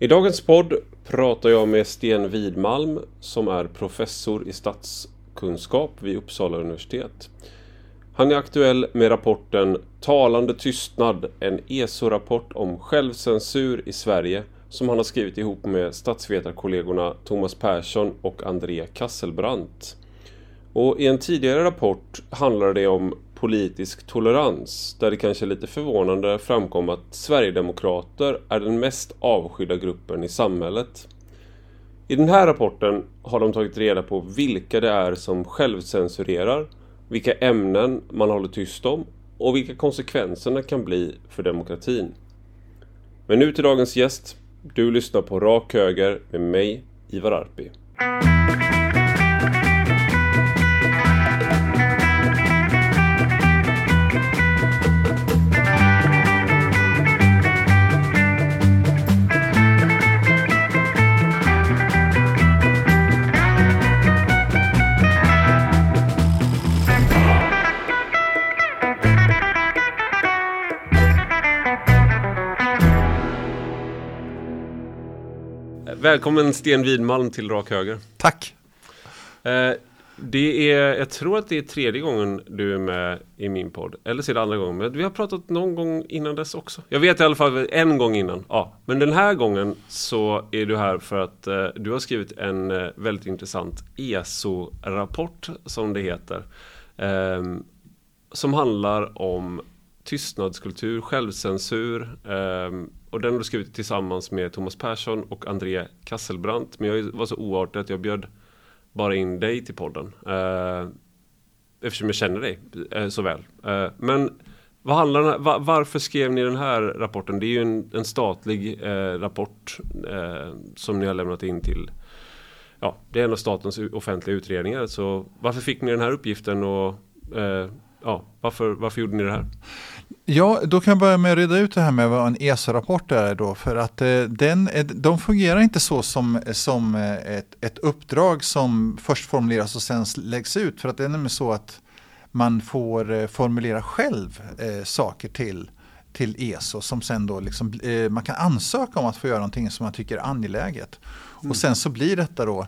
I dagens podd pratar jag med Sten Widmalm som är professor i statskunskap vid Uppsala universitet. Han är aktuell med rapporten Talande tystnad, en ESO-rapport om självcensur i Sverige som han har skrivit ihop med statsvetarkollegorna Thomas Persson och André Kasselbrandt. Och I en tidigare rapport handlar det om politisk tolerans där det kanske är lite förvånande framkom att Sverigedemokrater är den mest avskydda gruppen i samhället. I den här rapporten har de tagit reda på vilka det är som självcensurerar, vilka ämnen man håller tyst om och vilka konsekvenserna kan bli för demokratin. Men nu till dagens gäst. Du lyssnar på Rak Höger med mig, Ivar Arpi. Välkommen Sten Widmalm till Rak Höger. Tack. Eh, det är, jag tror att det är tredje gången du är med i min podd. Eller så är det andra gången. Men vi har pratat någon gång innan dess också. Jag vet i alla fall en gång innan. Ja. Men den här gången så är du här för att eh, du har skrivit en eh, väldigt intressant ESO-rapport som det heter. Eh, som handlar om tystnadskultur, självcensur. Ehm, och den har du skrivit tillsammans med Thomas Persson och André Kasselbrandt. Men jag var så oartig att jag bjöd bara in dig till podden. Eh, eftersom jag känner dig eh, så väl. Eh, men vad handlar var, varför skrev ni den här rapporten? Det är ju en, en statlig eh, rapport eh, som ni har lämnat in till Ja, det är en av statens offentliga utredningar. Så varför fick ni den här uppgiften och eh, ja, varför, varför gjorde ni det här? Ja, då kan jag börja med att reda ut det här med vad en ESA-rapport är då. För att eh, den, de fungerar inte så som, som eh, ett, ett uppdrag som först formuleras och sen läggs ut. För att det är nämligen så att man får eh, formulera själv eh, saker till, till ESO som sen då liksom, eh, man kan ansöka om att få göra någonting som man tycker är angeläget. Mm. Och sen så blir detta då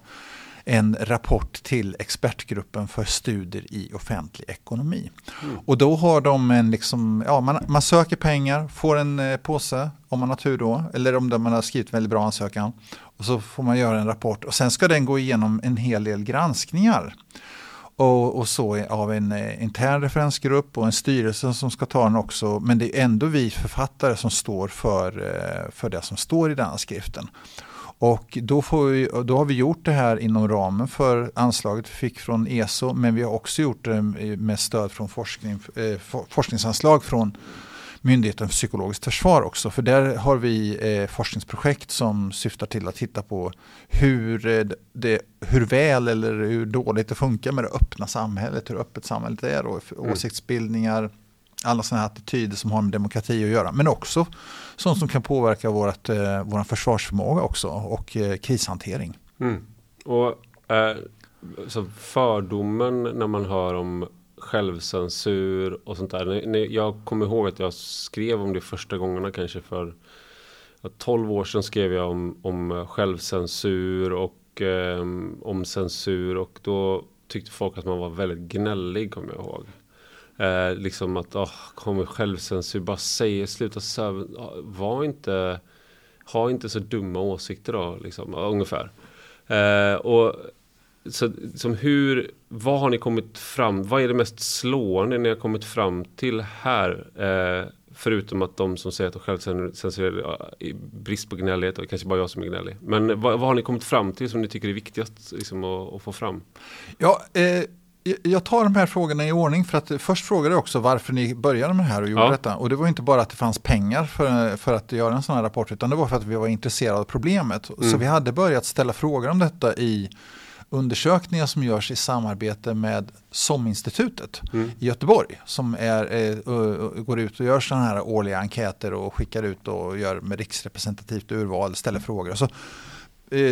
en rapport till expertgruppen för studier i offentlig ekonomi. Mm. Och då har de en, liksom, ja, man, man söker pengar, får en eh, påse om man har tur då, eller om man har skrivit en väldigt bra ansökan. Och så får man göra en rapport och sen ska den gå igenom en hel del granskningar. Och, och, så av en eh, intern referensgrupp och en styrelse som ska ta den också. Men det är ändå vi författare som står för, eh, för det som står i den här skriften. Och då, vi, då, har vi gjort det här inom ramen för anslaget vi fick från ESO men vi har också gjort det med stöd från forskning, eh, forskningsanslag från Myndigheten för psykologiskt försvar också. För där har vi eh, forskningsprojekt som syftar till att titta på hur, eh, det, hur väl eller hur dåligt det funkar med det öppna samhället, hur öppet samhället är och mm. åsiktsbildningar, alla sådana här attityder som har med demokrati att göra. Men också sånt som kan påverka vårt, eh, vår försvarsförmåga också och eh, krishantering. Mm. Och eh, så fördomen när man hör om självcensur och sånt där. Jag kommer ihåg att jag skrev om det första gångerna kanske för 12 år sedan skrev jag om, om självcensur och eh, om censur och då tyckte folk att man var väldigt gnällig kommer jag ihåg. Eh, liksom att, oh, kommer självcensur, bara säg, sluta söva, var inte, ha inte så dumma åsikter då, liksom, ungefär. Eh, och så, som hur, vad har ni kommit fram, vad är det mest slående ni har kommit fram till här? Eh, förutom att de som säger att de självcensurerar i brist på gnällighet, och kanske bara jag som är gnällig. Men vad, vad, har ni kommit fram till som ni tycker är viktigast liksom, att, att få fram? Ja, eh jag tar de här frågorna i ordning för att först frågade jag också varför ni började med det här och gjorde ja. detta. Och det var inte bara att det fanns pengar för, för att göra en sån här rapport utan det var för att vi var intresserade av problemet. Mm. Så vi hade börjat ställa frågor om detta i undersökningar som görs i samarbete med SOM-institutet mm. i Göteborg som är, eh, går ut och gör sådana här årliga enkäter och skickar ut och gör med riksrepresentativt urval, ställer frågor. Så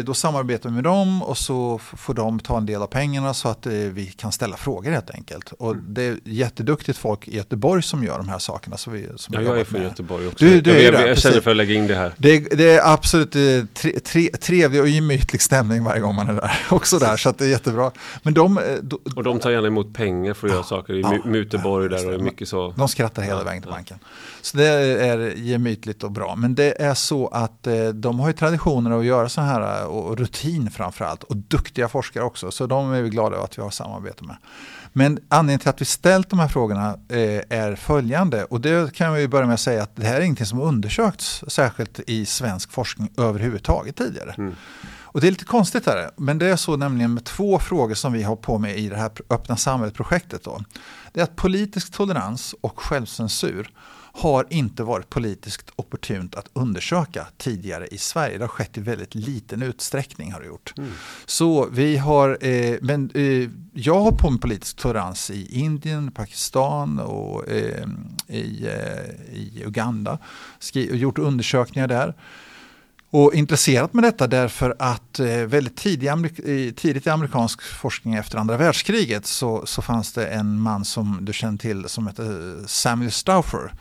då samarbetar vi med dem och så får de ta en del av pengarna så att eh, vi kan ställa frågor helt enkelt. Och Mm. det är jätteduktigt folk i Göteborg som gör de här sakerna. Så vi, som Ja, jag är från med. Göteborg också. Du- du jag, jag, jag, känner för att lägga in det här. Det, det är absolut eh, tre, tre, trevlig och gemytlig stämning varje gång man är där. Också där, så att det är jättebra. Men de, eh, de, Och de tar gärna emot pengar för att göra saker. I Ja, Mu- Muteborg ja, där och mycket så. de skrattar hela Ja, vägen till ja. banken. Så det är gemytligt och bra. Men det är så att eh, de har ju traditioner att göra så här och rutin framförallt. Och duktiga forskare också. Så de är vi glada över att vi har samarbete med. Men anledningen till att vi ställt de här frågorna eh, är följande. Och det kan vi börja med att säga att det här är ingenting som undersökts särskilt i svensk forskning överhuvudtaget tidigare. Mm. Och det är lite konstigt här, men det är så nämligen med två frågor som vi har på med i det här öppna samhället-projektet. Då. Det är att politisk tolerans och självcensur har inte varit politiskt opportunt att undersöka tidigare i Sverige. Det har skett i väldigt liten utsträckning. har det gjort. Mm. Så vi har, eh, men eh, jag har på med politisk tolerans i Indien, Pakistan och eh, i, eh, i Uganda. Skri- och gjort undersökningar där. Och intresserat med detta därför att eh, väldigt tidigt i amerikansk forskning efter andra världskriget så, så fanns det en man som du känner till som hette Samuel Stauffer.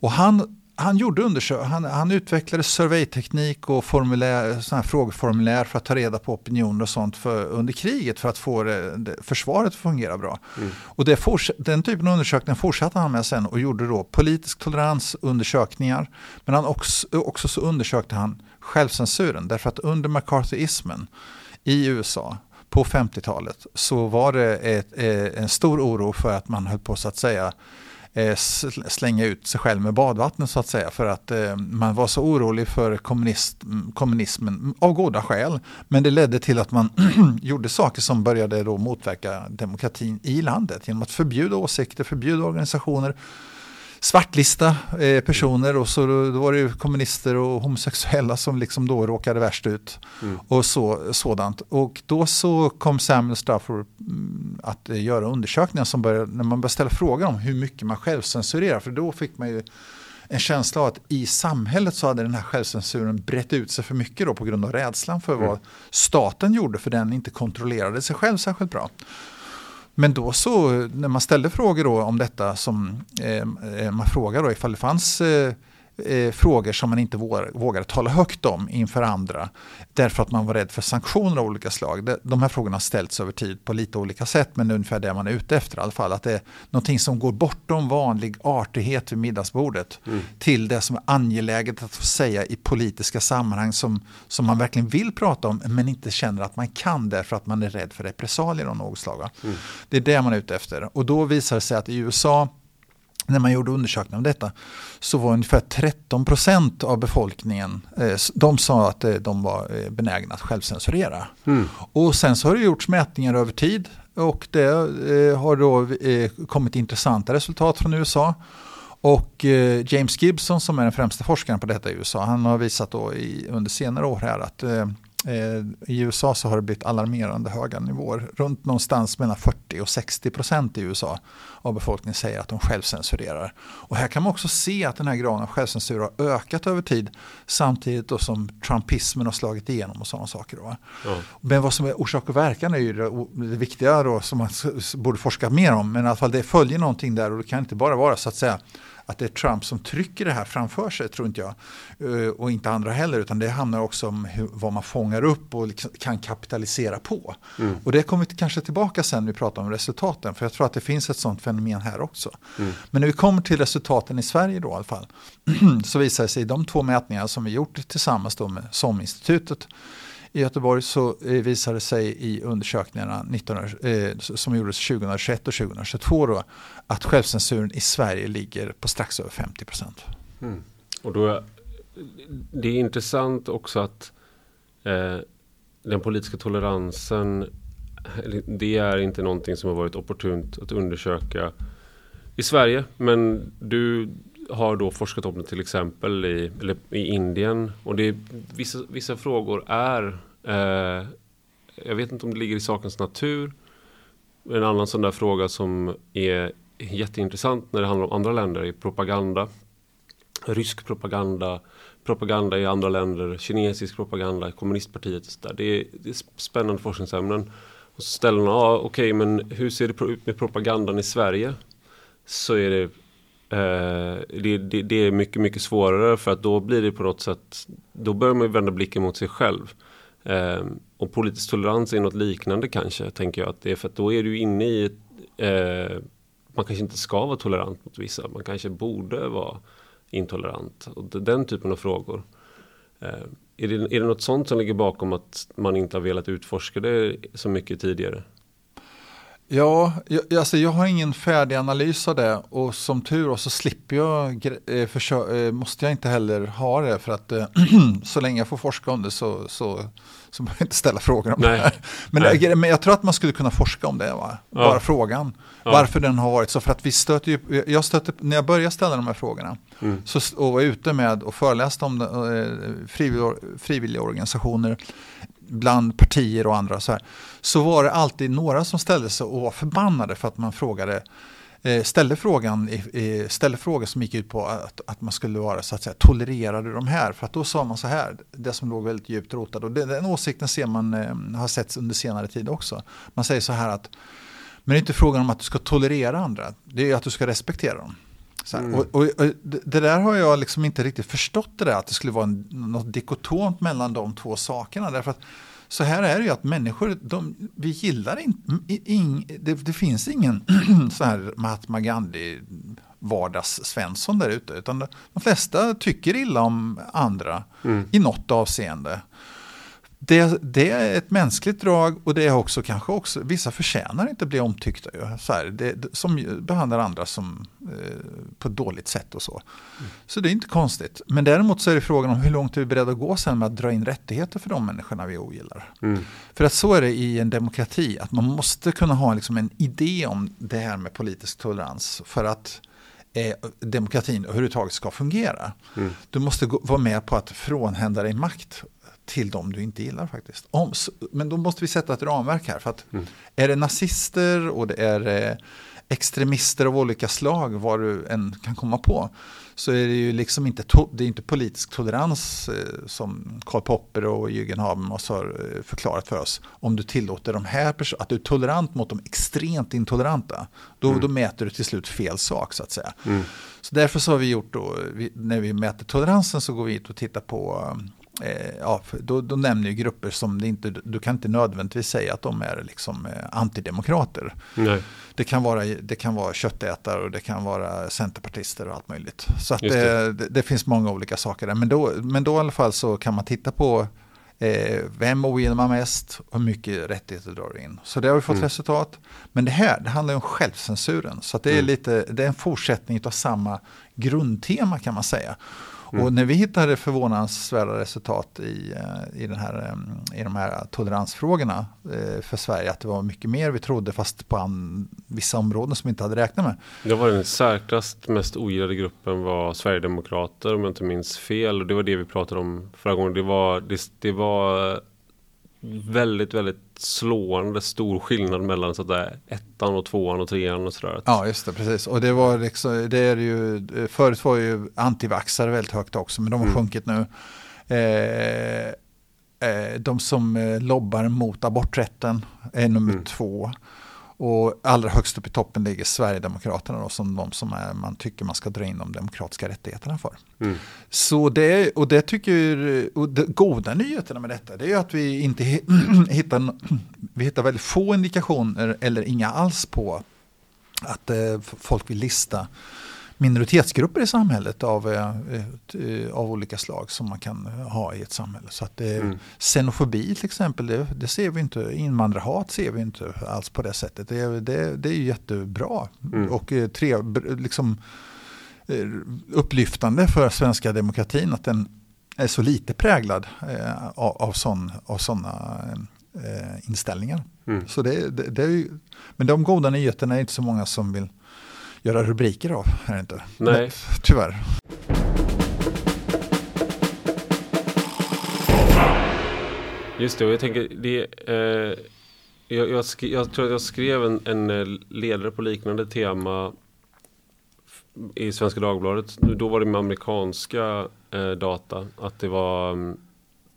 Och han, han, gjorde han, han utvecklade surveyteknik och formulär, såna frågeformulär för att ta reda på opinioner och sånt för, under kriget för att få det, försvaret att fungera bra. Mm. Och det forts- den typen av undersökningar fortsatte han med sen och gjorde då politisk toleransundersökningar. Men han också, också så undersökte han självcensuren. Därför att under McCarthyismen i USA på 50-talet så var det ett, eh, en stor oro för att man höll på så att säga eh, slänga ut sig själv med badvattnet så att säga. För att eh, man var så orolig för kommunist, mm, kommunismen av goda skäl. Men det ledde till att man gjorde saker som började då motverka demokratin i landet. Genom att förbjuda åsikter, förbjuda organisationer, svartlista eh, personer och så då, då var det ju kommunister och homosexuella som liksom då råkade värst ut Mm. och så, sådant. Och då så kom Samuel Stafford mm, att eh, göra undersökningar som började, när man började ställa frågor om hur mycket man självcensurerar, för då fick man ju en känsla av att i samhället så hade den här självcensuren brett ut sig för mycket då på grund av rädslan för Mm. vad staten gjorde för den inte kontrollerade sig själv särskilt bra. Men då så, när man ställde frågor då om detta som eh, eh man frågar då ifall det fanns eh, eh, frågor som man inte vågar, vågade tala högt om inför andra därför att man var rädd för sanktioner av olika slag. De, de här frågorna har ställts över tid på lite olika sätt men det är ungefär det man är ute efter i alla fall. Att det är någonting som går bortom vanlig artighet vid middagsbordet Mm. till det som är angeläget att få säga i politiska sammanhang som, som man verkligen vill prata om men inte känner att man kan därför att man är rädd för repressalier av något slag. Mm. Det är det man är ute efter. Och då visar det sig att i USA när man gjorde undersökningar om detta så var ungefär 13 procent av befolkningen, eh, de sa att eh, de var eh, benägna att självcensurera. Mm. Och sen så har det gjorts mätningar över tid och det har då kommit intressanta resultat från USA. Och James Gibson som är den främsta forskaren på detta i USA, han har visat då i, under senare år här att i USA så har det blivit alarmerande höga nivåer. Runt någonstans mellan 40 och 60 procent i USA av befolkningen säger att de självcensurerar. Och här kan man också se att den här graden av självcensur har ökat över tid samtidigt då som trumpismen har slagit igenom och sådana saker. Då. Ja. Men vad som är orsak och verkan är ju det, det viktiga då som man borde forska mer om. Men i alla fall det följer någonting där och det kan inte bara vara så att säga att det är Trump som trycker det här framför sig, tror inte jag. Eh, Och inte andra heller, utan det handlar också om hur, vad man fångar upp och liksom kan kapitalisera på. Mm. Och det kommer vi kanske tillbaka sen när vi pratar om resultaten, för jag tror att det finns ett sånt fenomen här också. Mm. Men när vi kommer till resultaten i Sverige då i alla fall, så visar det sig i de två mätningar som vi gjort tillsammans med SOM-institutet i Göteborg så eh, visade det sig i undersökningarna 19, eh, som gjordes 2021 och 2022 då, att självcensuren i Sverige ligger på strax över 50 procent. Mm. Och då, är- det är intressant också att eh, den politiska toleransen det är inte någonting som har varit opportunt att undersöka i Sverige. Men du har då forskat om det till exempel i, eller i Indien. Och det är, vissa, vissa frågor är, eh, jag vet inte om det ligger i sakens natur. En annan sån där fråga som är jätteintressant när det handlar om andra länder är propaganda. rysk propaganda, propaganda i andra länder, kinesisk propaganda, kommunistpartiet och så där. Det är, det är spännande forskningsämnen. Och så ställer man, ja okej okay, men hur ser det ut med propagandan i Sverige? Så är det Eh, det, det, det, är mycket, mycket svårare för att då blir det på något sätt Då börjar man vända blicken mot sig själv. Eh, Och politisk tolerans är något liknande kanske Tänker jag att det är för att då är du inne i ett, eh, Man kanske inte ska vara tolerant mot vissa Man kanske borde vara intolerant. Och Den typen av frågor. Eh, är det, är det något sånt som ligger bakom att man inte har velat utforska det så mycket tidigare? Ja, jag, alltså jag har ingen färdig analys av det och som tur så slipper jag, eh, försö- eh, måste jag inte heller ha det för att eh, så länge jag får forska om det så, så, så behöver jag inte ställa frågor om Nej. det här. Men, Nej. men jag tror att man skulle kunna forska om det, va? bara ja. frågan. Ja. Varför den har varit så, för att vi stöter ju, jag stöter, när jag började ställa de här frågorna mm. så, och var ute med och föreläste om eh, frivilliga, frivilliga organisationer bland partier och andra så här, så var det alltid några som ställde sig och var förbannade för att man frågade eh, ställde frågan, ställde frågor som gick ut på att, att man skulle vara så att säga tolererade de här. För att då sa man så här, det som låg väldigt djupt rotat. Och den åsikten ser man, eh, har setts under senare tid också. Man säger så här att, men det är inte frågan om att du ska tolerera andra, det är att du ska respektera dem. Mm. Och, och, och, det där har jag liksom inte riktigt förstått det där att det skulle vara en, något dikotomt mellan de två sakerna. Därför att så här är det ju att människor, de, vi gillar inte, in, det, det, finns ingen så här Mahatma Gandhi vardags-Svensson där ute. Utan de flesta tycker illa om andra mm. i något avseende det, det, är ett mänskligt drag och det är också kanske också, vissa förtjänar inte bli omtyckta ju, så här, det, som behandlar andra som, eh, på ett dåligt sätt och så. Mm. Så det är inte konstigt. Men däremot så är det frågan om hur långt är vi beredda att gå sen med att dra in rättigheter för de människorna vi ogillar. Mm. För att så är det i en demokrati, att man måste kunna ha liksom en idé om det här med politisk tolerans för att eh, demokratin överhuvudtaget ska fungera. Mm. Du måste gå, vara med på att frånhända dig makt till dem du inte gillar faktiskt. Om, men då måste vi sätta ett ramverk här. För att mm. Är det nazister och det är eh, extremister av olika slag, vad du än kan komma på, så är det ju liksom inte, det är inte politisk tolerans eh, som Karl Popper och Jürgen Habermas har eh, förklarat för oss. Om du tillåter de här personerna, att du är tolerant mot de extremt intoleranta, då, mm. då mäter du till slut fel sak så att säga. Mm. Så därför så har vi gjort då, vi, när vi mäter toleransen så går vi hit och tittar på eh, ja, då, då nämner ju grupper som det inte, du kan inte nödvändigtvis säga att de är liksom eh, antidemokrater. Nej. Det, kan vara, det kan vara köttätare och det kan vara centerpartister och allt möjligt. Så att det. Det, det, finns många olika saker där. Men då, men då i alla fall så kan man titta på eh, vem ogillar man mest och hur mycket rättigheter drar in. Så det har vi fått mm. resultat. Men det här, det handlar om självcensuren. Så det är, mm. lite, det är en fortsättning av samma grundtema kan man säga. Mm. Och när vi hittade förvånansvärda resultat i, eh, i, den här, eh, i de här toleransfrågorna eh, för Sverige, att det var mycket mer vi trodde fast på an, vissa områden som vi inte hade räknat med. Det var den säkrast mest ogillade gruppen var Sverigedemokrater om jag inte minns fel. Och det var det vi pratade om förra gången. Det var, det, det var väldigt, väldigt slående stor skillnad mellan så där, ettan och tvåan och trean och sådär. Ja, just det, precis. Och det var liksom, det är ju, förut var ju antivaxare väldigt högt också, men de har mm. sjunkit nu. Eh, eh, de som eh, lobbar mot aborträtten är nummer mm. två. Och allra högst upp i toppen ligger Sverigedemokraterna då, som de som är, man tycker man ska dra in de demokratiska rättigheterna för. Mm. Så det, och det tycker, och det goda nyheterna med detta det är att vi inte hittar, vi hittar väldigt få indikationer eller inga alls på att eh, folk vill lista minoritetsgrupper i samhället av, eh, eh, av olika slag som man kan ha i ett samhälle. Så att det, mm. Xenofobi till exempel, det, det, ser vi inte, invandrarhat ser vi inte alls på det sättet. Det, det, det är jättebra mm. och eh, tre, liksom, upplyftande för svenska demokratin att den är så lite präglad av, av, sån, av sådana inställningar. Mm. Så det, det, det är ju, men de goda nyheterna är inte så många som vill göra rubriker av, är det inte? Nej. Men, tyvärr. Just det, och jag tänker, det, eh, jag, jag, jag, tror att jag skrev en, en, eh, ledare på liknande tema i Svenska Dagbladet. Då var det med amerikanska eh, data. Att det var, mm,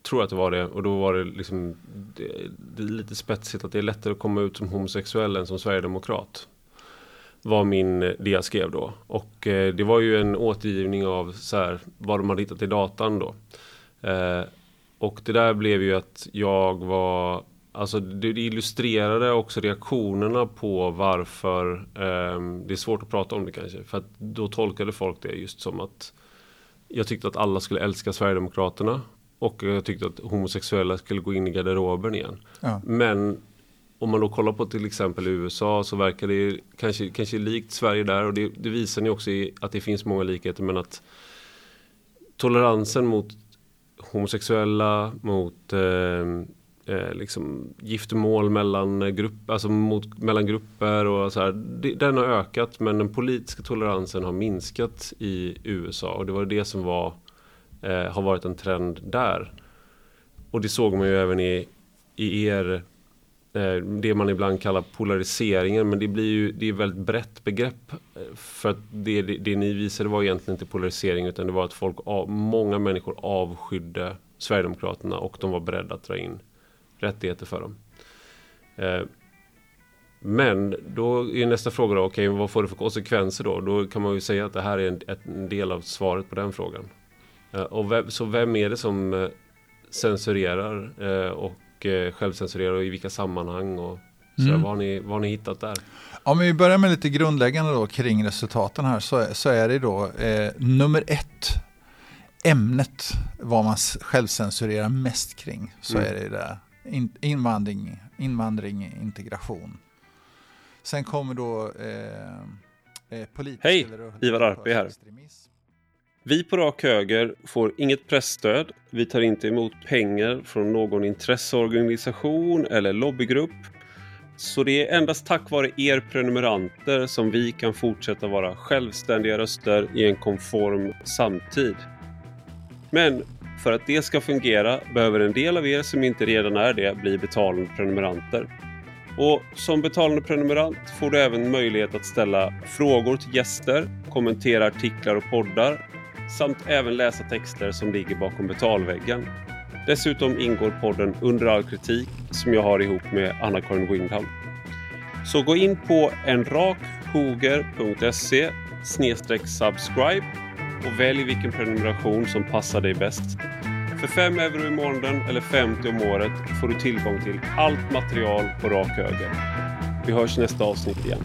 tror att det var det. Och då var det liksom det, det är lite spetsigt att det är lättare att komma ut som homosexuell än som sverigedemokrat. Var min, det jag skrev då. Och eh, det var ju en återgivning av så här, vad de hade hittat i datan då. Eh, och det där blev ju att jag var Alltså det illustrerade också reaktionerna på varför eh, det är svårt att prata om det kanske. För att då tolkade folk det just som att jag tyckte att alla skulle älska Sverigedemokraterna och jag tyckte att homosexuella skulle gå in i garderoben igen. Ja. Men om man då kollar på till exempel USA så verkar det kanske, kanske likt Sverige där och det, det visar ni också i att det finns många likheter men att toleransen mot homosexuella, mot eh, eh, liksom giftermål mellan, grupp, alltså mot, mellan grupper och så här. Den har ökat men den politiska toleransen har minskat i USA och det var det som var, eh, har varit en trend där. Och det såg man ju även i, i er Eh, det man ibland kallar polariseringen men det blir ju det är ett väldigt brett begrepp. Eh, för att det, det, det, ni visade var egentligen inte polarisering utan det var att folk, många människor avskydde Sverigedemokraterna och de var beredda att dra in rättigheter för dem. Eh, men då är nästa fråga då, okej, okay, vad får det för konsekvenser då? Då kan man ju säga att det här är en, en del av svaret på den frågan. Och vem, så vem är det som censurerar och självcensurerar och i vilka sammanhang? Och så mm. vad, har ni, vad har ni hittat där? Om vi börjar med lite grundläggande då kring resultaten här så, så är det då eh, nummer ett ämnet vad man självcensurerar mest kring så mm. är det där invandring, invandring, integration. Sen kommer då eh, eh politisk... Hej, Ivar Arpe här. Vi på Rak Höger får inget pressstöd. Vi tar inte emot pengar från någon intresseorganisation eller lobbygrupp. Så det är endast tack vare er prenumeranter som vi kan fortsätta vara självständiga röster i en konform samtid. Men för att det ska fungera behöver en del av er som inte redan är det bli betalande prenumeranter. Och som betalande prenumerant får du även möjlighet att ställa frågor till gäster, kommentera artiklar och poddar samt även läsa texter som ligger bakom betalväggen. Dessutom ingår podden Under all kritik som jag har ihop med Anna-Karin Windham. Så gå in på enrakhoger.se subscribe och välj vilken prenumeration som passar dig bäst. För 5 euro i månaden eller 50 om året får du tillgång till allt material på rak höger. Vi hörs nästa avsnitt igen.